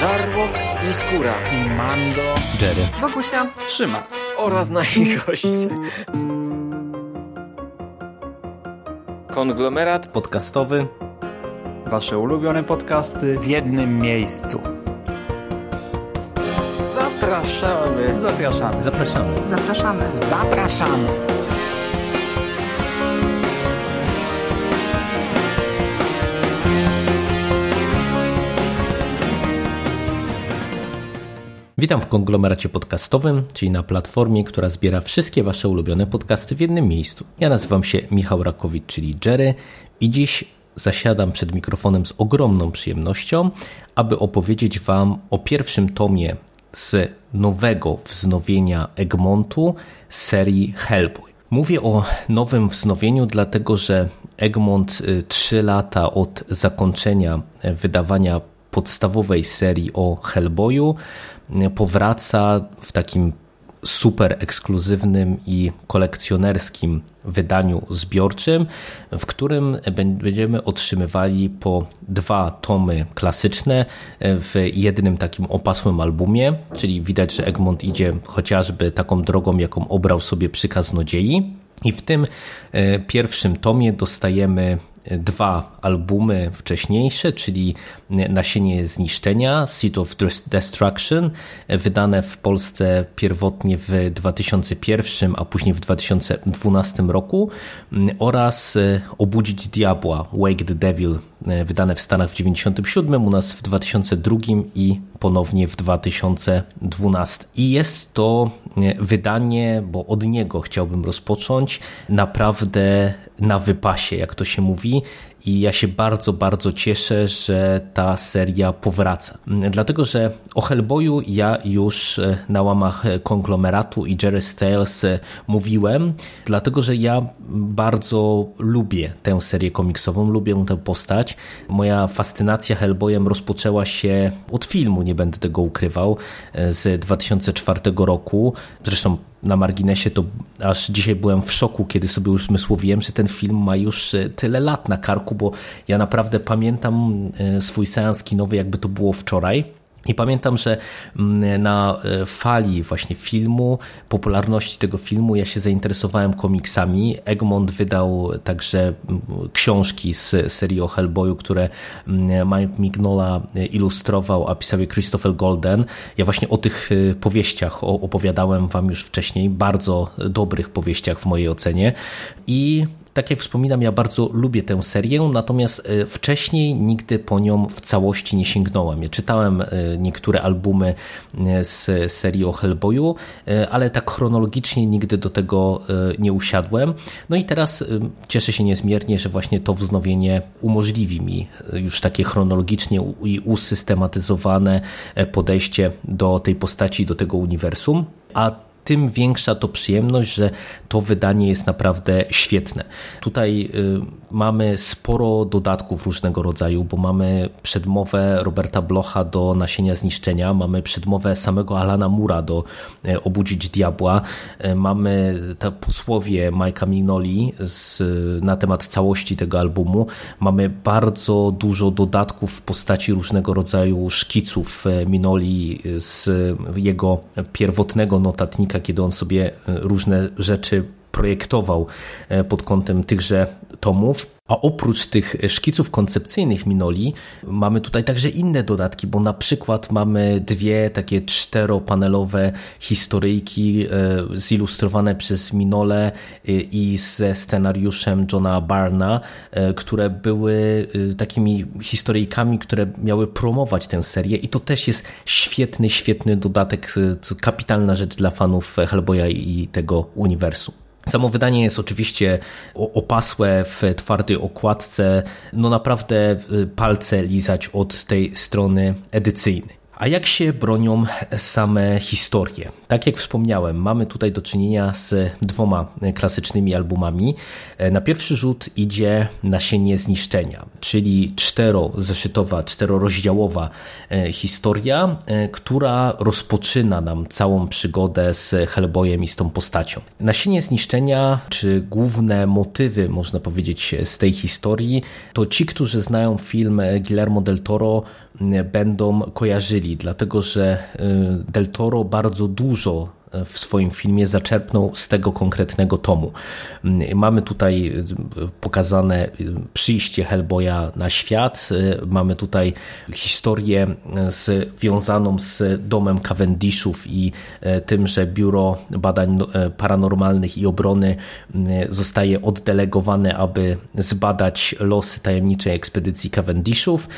Żarłok i Skóra i Mando, Jerry, Wokusia, Trzyma oraz nasi goście. Konglomerat podcastowy. Wasze ulubione podcasty w jednym miejscu. Zapraszamy. Zapraszamy. Zapraszamy. zapraszamy. Zapraszamy. Witam w konglomeracie podcastowym, czyli na platformie, która zbiera wszystkie Wasze ulubione podcasty w jednym miejscu. Ja nazywam się Michał Rakowicz, czyli Jerry i dziś zasiadam przed mikrofonem z ogromną przyjemnością, aby opowiedzieć Wam o pierwszym tomie z nowego wznowienia Egmontu serii Hellboy. Mówię o nowym wznowieniu, dlatego że Egmont 3 lata od zakończenia wydawania podstawowej serii o Hellboyu powraca w takim super ekskluzywnym i kolekcjonerskim wydaniu zbiorczym, w którym będziemy otrzymywali po dwa tomy klasyczne w jednym takim opasłym albumie, czyli widać, że Egmont idzie chociażby taką drogą, jaką obrał sobie przy Kaznodziei. I w tym pierwszym tomie dostajemy dwa albumy wcześniejsze, czyli Nasienie Zniszczenia, Seed of Destruction, wydane w Polsce pierwotnie w 2001, a później w 2012 roku oraz Obudzić Diabła, Wake the Devil, wydane w Stanach w 1997, u nas w 2002 i ponownie w 2012. I jest to wydanie, bo od niego chciałbym rozpocząć, naprawdę na wypasie, jak to się mówi. I ja się bardzo, bardzo cieszę, że ta seria powraca. Dlatego, że o Hellboyu ja już na łamach konglomeratu i Jerry Styles mówiłem, dlatego, że ja bardzo lubię tę serię komiksową, lubię tę postać. Moja fascynacja Hellboyem rozpoczęła się od filmu, nie będę tego ukrywał, z 2004 roku. Zresztą na marginesie to aż dzisiaj byłem w szoku, kiedy sobie uzmysłowiłem, że ten film ma już tyle lat na karku, bo ja naprawdę pamiętam swój seans kinowy, jakby to było wczoraj. I pamiętam, że na fali właśnie filmu, popularności tego filmu, ja się zainteresowałem komiksami. Egmont wydał także książki z serii o Hellboyu, które Mike Mignola ilustrował, a pisał je Christopher Golden. Ja właśnie o tych powieściach opowiadałem Wam już wcześniej, bardzo dobrych powieściach w mojej ocenie. I tak jak wspominam, ja bardzo lubię tę serię, natomiast wcześniej nigdy po nią w całości nie sięgnąłem. Ja czytałem niektóre albumy z serii o Hellboyu, ale tak chronologicznie nigdy do tego nie usiadłem. No i teraz cieszę się niezmiernie, że właśnie to wznowienie umożliwi mi już takie chronologicznie i usystematyzowane podejście do tej postaci, do tego uniwersum. A tym większa to przyjemność, że to wydanie jest naprawdę świetne. Tutaj mamy sporo dodatków różnego rodzaju, bo mamy przedmowę Roberta Blocha do Nasienia Zniszczenia, mamy przedmowę samego Alana Mura do Obudzić Diabła, mamy te posłowie Majka Minoli z, na temat całości tego albumu, mamy bardzo dużo dodatków w postaci różnego rodzaju szkiców Minoli z jego pierwotnego notatnika, kiedy on sobie różne rzeczy projektował pod kątem tychże tomów. A oprócz tych szkiców koncepcyjnych Minoli mamy tutaj także inne dodatki, bo na przykład mamy dwie takie czteropanelowe historyjki zilustrowane przez Minole i ze scenariuszem Johna Barna, które były takimi historyjkami, które miały promować tę serię i to też jest świetny, świetny dodatek, kapitalna rzecz dla fanów Hellboya i tego uniwersum. Samo wydanie jest oczywiście opasłe w twardej okładce, no naprawdę palce lizać od tej strony edycyjnej. A jak się bronią same historie? Tak jak wspomniałem, mamy tutaj do czynienia z dwoma klasycznymi albumami. Na pierwszy rzut idzie Nasienie Zniszczenia, czyli czterozeszytowa, czterorozdziałowa historia, która rozpoczyna nam całą przygodę z Hellboyem i z tą postacią. Nasienie Zniszczenia, czy główne motywy, można powiedzieć, z tej historii, to ci, którzy znają film Guillermo del Toro, będą kojarzyli, dlatego że Del Toro bardzo dużo w swoim filmie zaczerpnął z tego konkretnego tomu. Mamy tutaj pokazane przyjście Hellboya na świat, mamy tutaj historię związaną z domem Cavendishów i tym, że Biuro Badań Paranormalnych i Obrony zostaje oddelegowane, aby zbadać losy tajemniczej ekspedycji Cavendishów.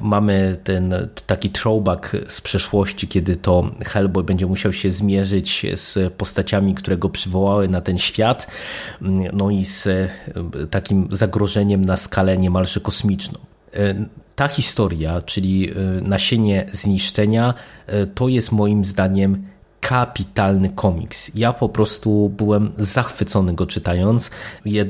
Mamy ten taki throwback z przeszłości, kiedy to Hellboy będzie musiał się zmierzyć z postaciami, które go przywołały na ten świat, no i z e, takim zagrożeniem na skalę niemalże kosmiczną. E, ta historia, czyli e, nasienie zniszczenia, to jest moim zdaniem kapitalny komiks. Ja po prostu byłem zachwycony go czytając.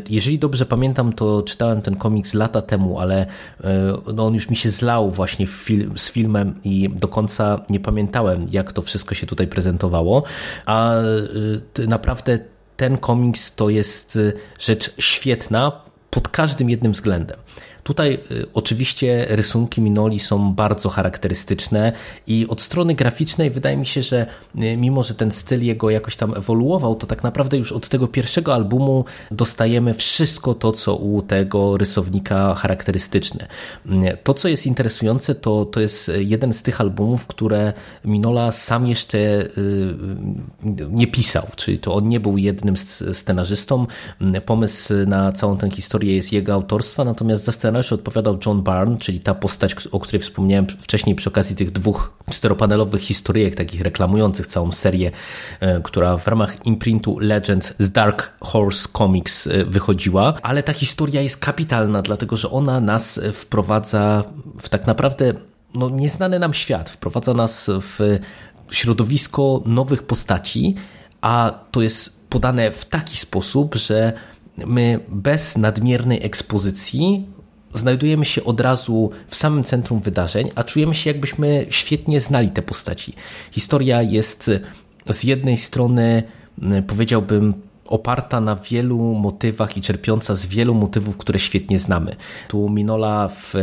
Jeżeli dobrze pamiętam, to czytałem ten komiks lata temu, ale e, no on już mi się zlał właśnie film, z filmem i do końca nie pamiętałem, jak to wszystko się tutaj prezentowało. A e, naprawdę ten komiks to jest e, rzecz świetna pod każdym jednym względem. Tutaj y, oczywiście rysunki Minoli są bardzo charakterystyczne i od strony graficznej wydaje mi się, że y, mimo, że ten styl jego jakoś tam ewoluował, to tak naprawdę już od tego pierwszego albumu dostajemy wszystko to, co u tego rysownika charakterystyczne. Y, to, co jest interesujące, to, to jest jeden z tych albumów, które Minola sam jeszcze nie pisał, czyli to on nie był jednym scenarzystą. Pomysł na całą tę historię jest jego autorstwa, natomiast zastanawiam scenariusz odpowiadał John Byrne, czyli ta postać, o której wspomniałem wcześniej przy okazji tych dwóch czteropanelowych historyjek, takich reklamujących całą serię, e, która w ramach imprintu Legends z Dark Horse Comics e, wychodziła, ale ta historia jest kapitalna, dlatego że ona nas wprowadza w tak naprawdę no, nieznany nam świat, wprowadza nas w środowisko nowych postaci, a to jest podane w taki sposób, że my bez nadmiernej ekspozycji znajdujemy się od razu w samym centrum wydarzeń, a czujemy się jakbyśmy świetnie znali te postaci. Historia jest z jednej strony, powiedziałbym, oparta na wielu motywach i czerpiąca z wielu motywów, które świetnie znamy. Tu Minola w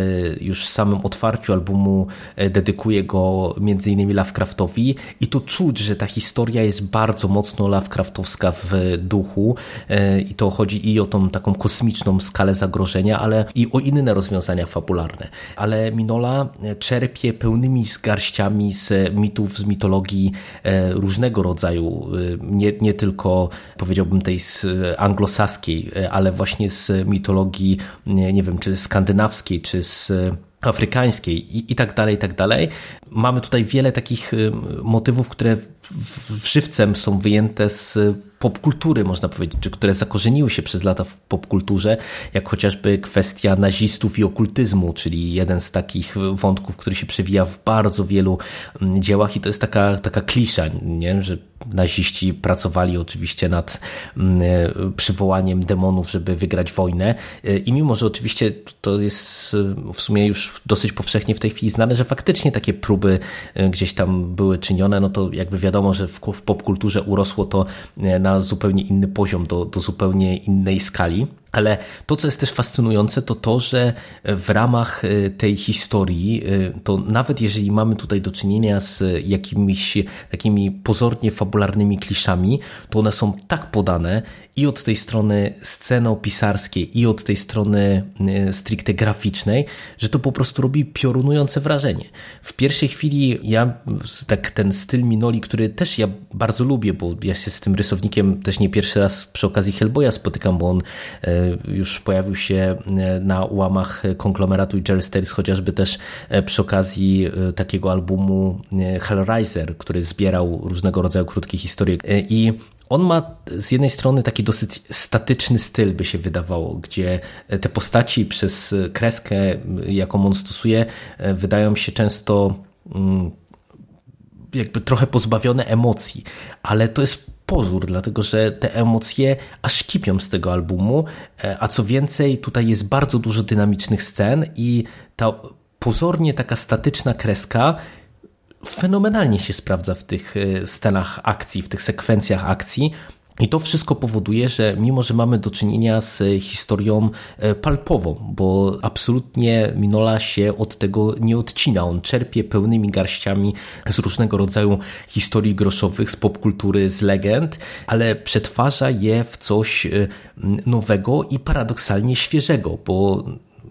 już samym otwarciu albumu e, dedykuje go innymi Lovecraftowi i tu czuć, że ta historia jest bardzo mocno Lovecraftowska w duchu e, i to chodzi i o tą taką kosmiczną skalę zagrożenia, ale i o inne rozwiązania fabularne. Ale Minola e, czerpie pełnymi garściami z mitów, z mitologii różnego rodzaju, nie, nie tylko powiedziałbym tej z anglosaskiej, e, ale właśnie z mitologii, nie, wiem, czy skandynawskiej, czy z afrykańskiej i, i tak dalej, i tak dalej. Mamy tutaj wiele takich motywów, które w, w, żywcem są wyjęte z popkultury, można powiedzieć, czy które zakorzeniły się przez lata w popkulturze, jak chociażby kwestia nazistów i okultyzmu, czyli jeden z takich wątków, który się przewija w bardzo wielu dziełach i to jest taka, taka klisza, nie? że naziści pracowali oczywiście nad mm, e, przywołaniem demonów, żeby wygrać wojnę e, i mimo, że oczywiście to jest e, w sumie już dosyć powszechnie w tej chwili znane, że faktycznie takie próby gdzieś tam były czynione, no to jakby wiadomo, że w, popkulturze urosło to na zupełnie inny poziom, do, do zupełnie innej skali. Ale to, co jest też fascynujące, to to, że w ramach e, tej historii, e, to nawet jeżeli mamy tutaj do czynienia z jakimiś takimi pozornie fabularnymi kliszami, to one są tak podane i od tej strony scenopisarskiej, i od tej strony e, stricte graficznej, że to po prostu robi piorunujące wrażenie. W pierwszej chwili ja, tak ten styl Minoli, który też ja bardzo lubię, bo ja się z tym rysownikiem też nie pierwszy raz przy okazji Hellboya spotykam, bo on już pojawił się e, na ułamach konglomeratu i Jerry chociażby też e, przy okazji e, takiego albumu Hellraiser, który zbierał różnego rodzaju krótkie historie. I on ma z jednej strony taki dosyć statyczny styl, by się wydawało, gdzie te postaci przez kreskę, jaką on stosuje, wydają się często mm, jakby trochę pozbawione emocji, ale to jest pozór, dlatego że te emocje aż kipią z tego albumu, e, a co więcej, tutaj jest bardzo dużo dynamicznych scen i ta pozornie taka statyczna kreska fenomenalnie się sprawdza w tych e, scenach akcji, w tych sekwencjach akcji, I to wszystko powoduje, że mimo, że mamy do czynienia z historią e, palpową, bo absolutnie Minola się od tego nie odcina. On czerpie pełnymi garściami z różnego rodzaju historii groszowych, z popkultury, z legend, ale przetwarza je w coś e, nowego i paradoksalnie świeżego, bo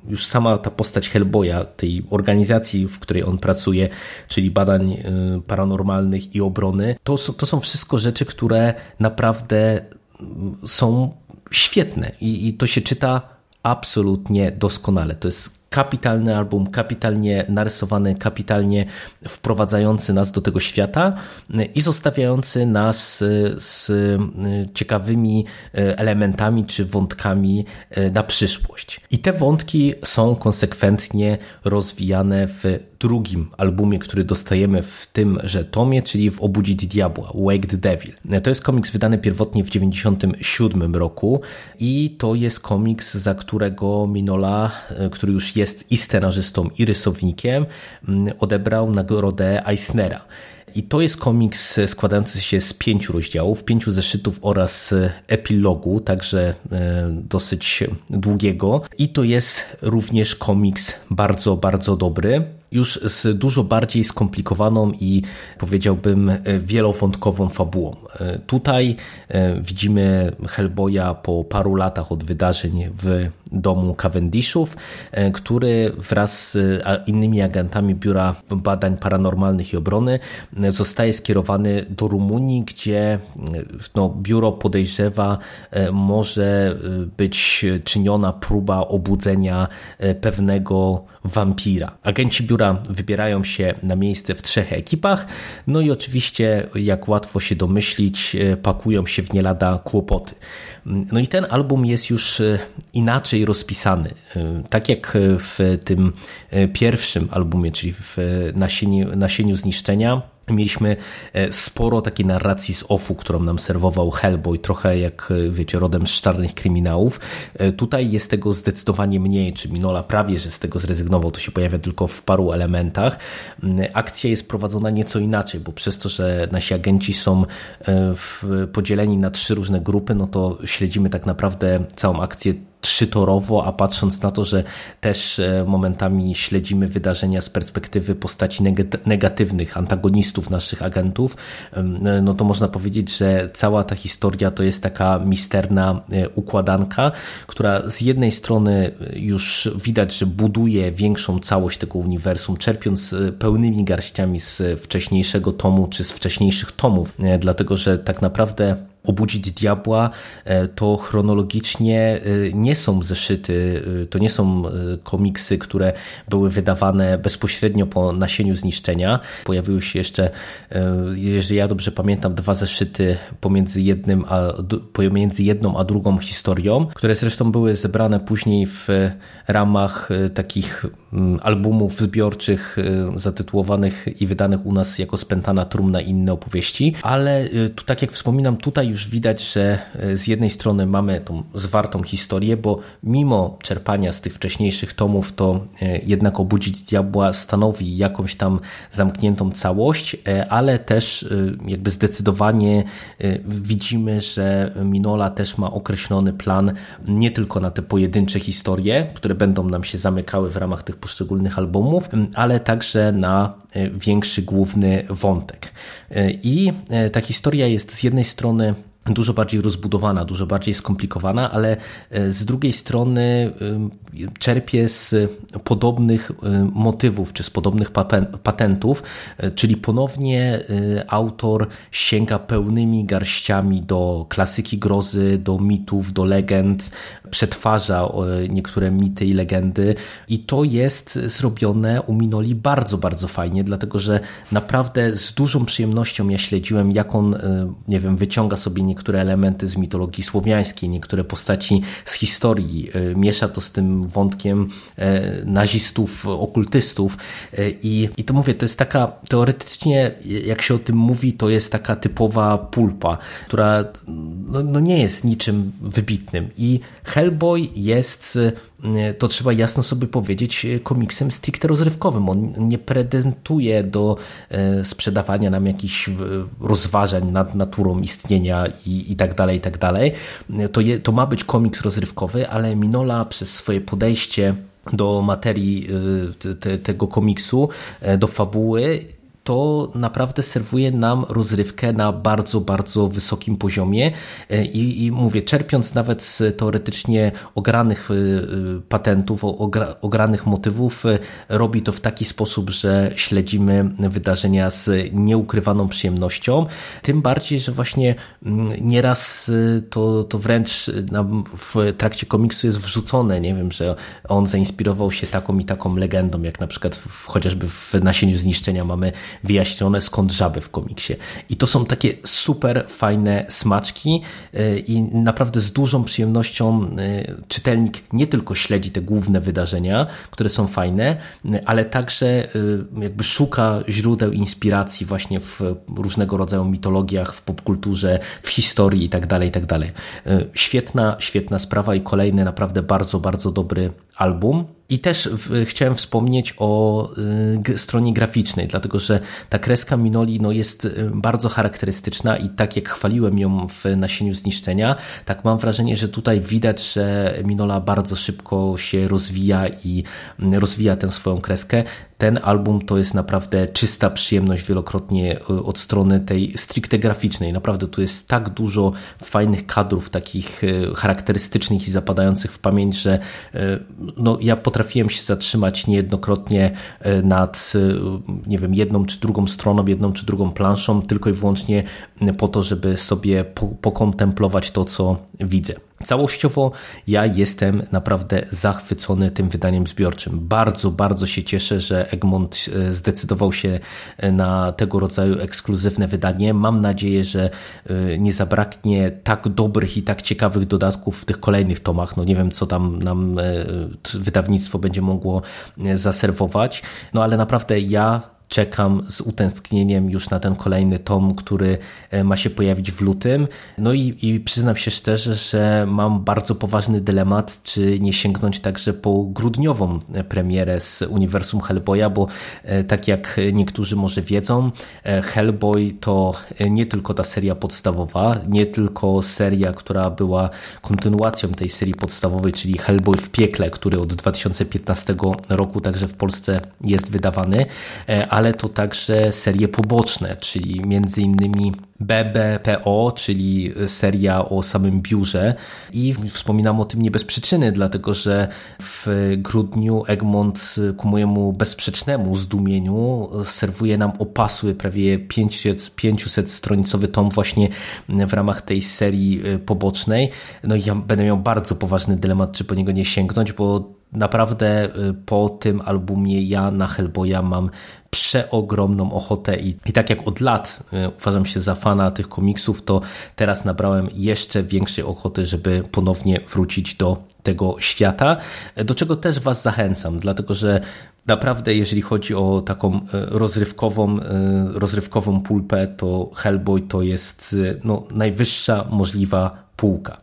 już sama ta postać Hellboya, tej organizacji, w której on pracuje, czyli badań y, paranormalnych i obrony, to, to są wszystko rzeczy, które naprawdę mm, są świetne i, i to się czyta absolutnie doskonale. To jest kapitalny album, kapitalnie narysowany, kapitalnie wprowadzający nas do tego świata i zostawiający nas z ciekawymi elementami czy wątkami na przyszłość. I te wątki są konsekwentnie rozwijane w drugim albumie, który dostajemy w tymże tomie, czyli w Obudzić Diabła, Wake the Devil. To jest komiks wydany pierwotnie w 1997 roku i to jest komiks, za którego Minola, który już jest i scenarzystą, i rysownikiem, odebrał nagrodę Eisnera. I to jest komiks składający się z pięciu rozdziałów, pięciu zeszytów oraz epilogu, także e, dosyć długiego. I to jest również komiks bardzo, bardzo dobry już z dużo bardziej skomplikowaną i powiedziałbym wielowątkową fabułą. Tutaj e, widzimy Hellboya po paru latach od wydarzeń w domu Cavendishów, e, który wraz z innymi agentami Biura Badań Paranormalnych i Obrony e, zostaje skierowany do Rumunii, gdzie no, biuro podejrzewa może być czyniona próba obudzenia pewnego wampira. Agenci biura wybierają się na miejsce w trzech ekipach, no i oczywiście, jak łatwo się domyślić, e, pakują się w nie lada kłopoty. No i ten album jest już e, inaczej rozpisany. E, tak jak w tym pierwszym albumie, czyli w Nasieniu, Nasieniu Zniszczenia, Mieliśmy e, sporo takiej narracji z offu, którą nam serwował Hellboy, trochę jak, e, wiecie, rodem z czarnych kryminałów. E, tutaj jest tego zdecydowanie mniej, czy Minola prawie, że z tego zrezygnował, to się pojawia tylko w paru elementach. Mm, akcja jest prowadzona nieco inaczej, bo przez to, że nasi agenci są podzieleni na trzy różne grupy, no to śledzimy tak naprawdę całą akcję trzytorowo, a patrząc na to, że też e, momentami śledzimy wydarzenia z perspektywy postaci negatywnych, antagonistów naszych agentów, no to można powiedzieć, że cała ta historia to jest taka misterna e, układanka, która z jednej strony już widać, że buduje większą całość tego uniwersum, czerpiąc e, pełnymi garściami z wcześniejszego tomu czy z wcześniejszych tomów, dlatego że tak naprawdę Obudzić Diabła e, to chronologicznie e, nie są zeszyty, e, to nie są komiksy, które były wydawane bezpośrednio po nasieniu zniszczenia. Pojawiły się jeszcze, jeżeli ja dobrze pamiętam, dwa zeszyty pomiędzy, jednym a, pomiędzy jedną a drugą historią, które zresztą były zebrane później w ramach takich albumów zbiorczych zatytułowanych i wydanych u nas jako Spętana Trumna i inne opowieści, ale tu tak jak wspominam, tutaj już widać, że e, z jednej strony mamy tą zwartą historię, bo mimo czerpania z tych wcześniejszych tomów, to jednak Obudzić Diabła stanowi jakąś tam zamkniętą całość, ale też jakby zdecydowanie widzimy, że Minola też ma określony plan nie tylko na te pojedyncze historie, które będą nam się zamykały w ramach tych poszczególnych albumów, ale także na większy główny wątek. I ta historia jest z jednej strony dużo bardziej rozbudowana, dużo bardziej skomplikowana, ale e, z drugiej strony e, czerpie z podobnych e, motywów czy z podobnych patentów, czyli ponownie autor sięga pełnymi garściami do klasyki grozy, do mitów, do legend, przetwarza niektóre mity i legendy i to jest zrobione u Minoli bardzo, bardzo fajnie, dlatego że naprawdę z dużą przyjemnością ja śledziłem, jak on, nie wiem, wyciąga sobie niektóre niektóre elementy z mitologii słowiańskiej, niektóre postaci z historii. E, miesza to z tym wątkiem e, nazistów, okultystów e, i, i to mówię, to jest taka teoretycznie, jak się o tym mówi, to jest taka typowa pulpa, która no, no nie jest niczym wybitnym i Hellboy jest to trzeba jasno sobie powiedzieć, komiksem stricte rozrywkowym. On nie pretenduje do sprzedawania nam jakichś rozważań nad naturą istnienia i, i tak dalej, i tak dalej. To, je, to ma być komiks rozrywkowy, ale Minola przez swoje podejście do materii te, tego komiksu, do fabuły to naprawdę serwuje nam rozrywkę na bardzo, bardzo wysokim poziomie. E, i, i mówię, czerpiąc nawet z teoretycznie ogranych e, patentów, ogranych motywów, e, robi to w taki sposób, że śledzimy wydarzenia z nieukrywaną przyjemnością, tym bardziej, że właśnie mm, nieraz to, to wręcz w trakcie komiksu jest wrzucone, nie wiem, że on zainspirował się taką i taką legendą, jak na przykład w, chociażby w Nasieniu Zniszczenia mamy wyjaśnione skąd żaby w komiksie. I to są takie super fajne smaczki y, i naprawdę z dużą przyjemnością y, czytelnik nie tylko śledzi te główne wydarzenia, które są fajne, y, ale także jakby szuka źródeł inspiracji właśnie w różnego rodzaju mitologiach, w popkulturze, w historii itd., tak itd. Tak świetna, świetna sprawa i kolejny naprawdę bardzo, bardzo dobry album. I też w, chciałem wspomnieć o y, stronie graficznej, dlatego że ta kreska Minoli no, jest y, bardzo charakterystyczna i tak jak chwaliłem ją w nasieniu zniszczenia, tak mam wrażenie, że tutaj widać, że Minola bardzo szybko się rozwija i y, rozwija tę swoją kreskę ten album to jest naprawdę czysta przyjemność wielokrotnie e, od strony tej stricte graficznej. Naprawdę tu jest tak dużo fajnych kadrów, takich e, charakterystycznych i zapadających w pamięć, że no, ja potrafiłem się zatrzymać niejednokrotnie nad, nie wiem, jedną czy drugą stroną, jedną czy drugą planszą, tylko i wyłącznie po to, żeby sobie pokontemplować to, co widzę. Całościowo ja jestem naprawdę zachwycony tym wydaniem zbiorczym. Bardzo, bardzo się cieszę, że Egmont e, zdecydował się e, na tego rodzaju ekskluzywne wydanie. Mam nadzieję, że e, nie zabraknie tak dobrych i tak ciekawych dodatków w tych kolejnych tomach. No nie wiem, co tam nam wydawnictwo będzie mogło zaserwować, no ale naprawdę ja czekam z utęsknieniem już na ten kolejny tom, który e, ma się pojawić w lutym. No i, i, przyznam się szczerze, że mam bardzo poważny dylemat, czy nie sięgnąć także po grudniową premierę z uniwersum Hellboya, bo e, tak jak niektórzy może wiedzą, e, Hellboy to nie tylko ta seria podstawowa, nie tylko seria, która była kontynuacją tej serii podstawowej, czyli Hellboy w piekle, który od 2015 roku także w Polsce jest wydawany, a ale to także serie poboczne, czyli między innymi BBPO, czyli seria o samym biurze i wspominam o tym nie bez przyczyny, dlatego że w grudniu Egmont ku mojemu bezsprzecznemu zdumieniu serwuje nam opasły prawie 500 stronicowy tom właśnie w ramach tej serii pobocznej. No i ja będę miał bardzo poważny dylemat, czy po niego nie sięgnąć, bo naprawdę y, po tym albumie ja na Hellboya mam przeogromną ochotę i, i tak jak od lat y, uważam się za fana tych komiksów, to teraz nabrałem jeszcze większej ochoty, żeby ponownie wrócić do tego świata, do czego też Was zachęcam, dlatego że naprawdę jeżeli chodzi o taką y, rozrywkową, rozrywkową pulpę, to Hellboy to jest no, najwyższa możliwa półka.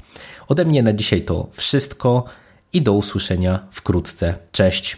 Ode mnie na dzisiaj to wszystko i do usłyszenia wkrótce. Cześć!